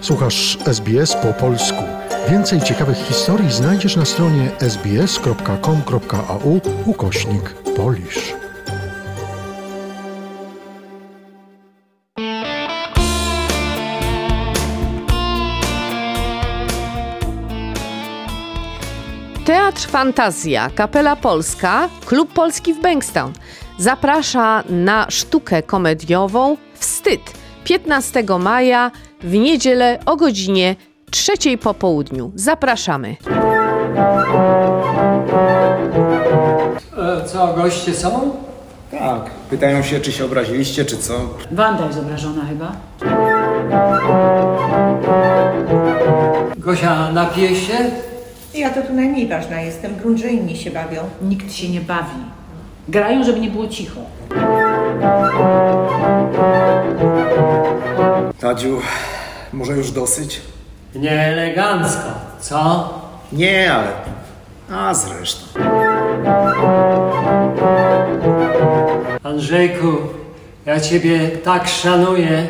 Słuchasz SBS po polsku. Więcej ciekawych historii znajdziesz na stronie sbs.com.au ukośnik polisz. Teatr Fantazja, Kapela Polska, Klub Polski w Bankstown zaprasza na sztukę komediową Wstyd 15 maja w niedzielę o godzinie trzeciej po południu. Zapraszamy. E, Co, goście są? Tak. Pytają się, czy się obraziliście, czy co. Wanda jest obrażona chyba. Gosia, napije się? Ja to tu najmniej ważna jestem. Grunt, że inni się bawią. Nikt się nie bawi. Grają, żeby nie było cicho. Tadziu, może już dosyć? Nieelegancko, co? Nie, ale... A zresztą. Andrzejku, ja ciebie tak szanuję.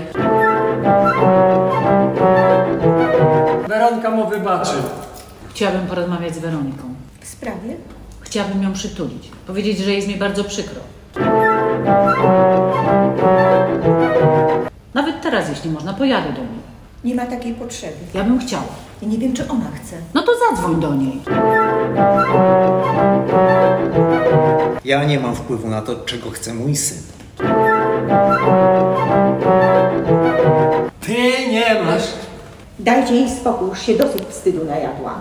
Weronka mu wybaczy. Chciałabym porozmawiać z Weroniką. W sprawie? Chciałabym ją przytulić. Powiedzieć, że jest mi bardzo przykro. Teraz, jeśli można, pojadę do niej. Nie ma takiej potrzeby. Ja bym chciała. Ja nie wiem, czy ona chce. No to zadzwoń do niej. Ja nie mam wpływu na to, czego chce mój syn. Ty nie masz. Dajcie jej spokój, już się dosyć wstydu najadła.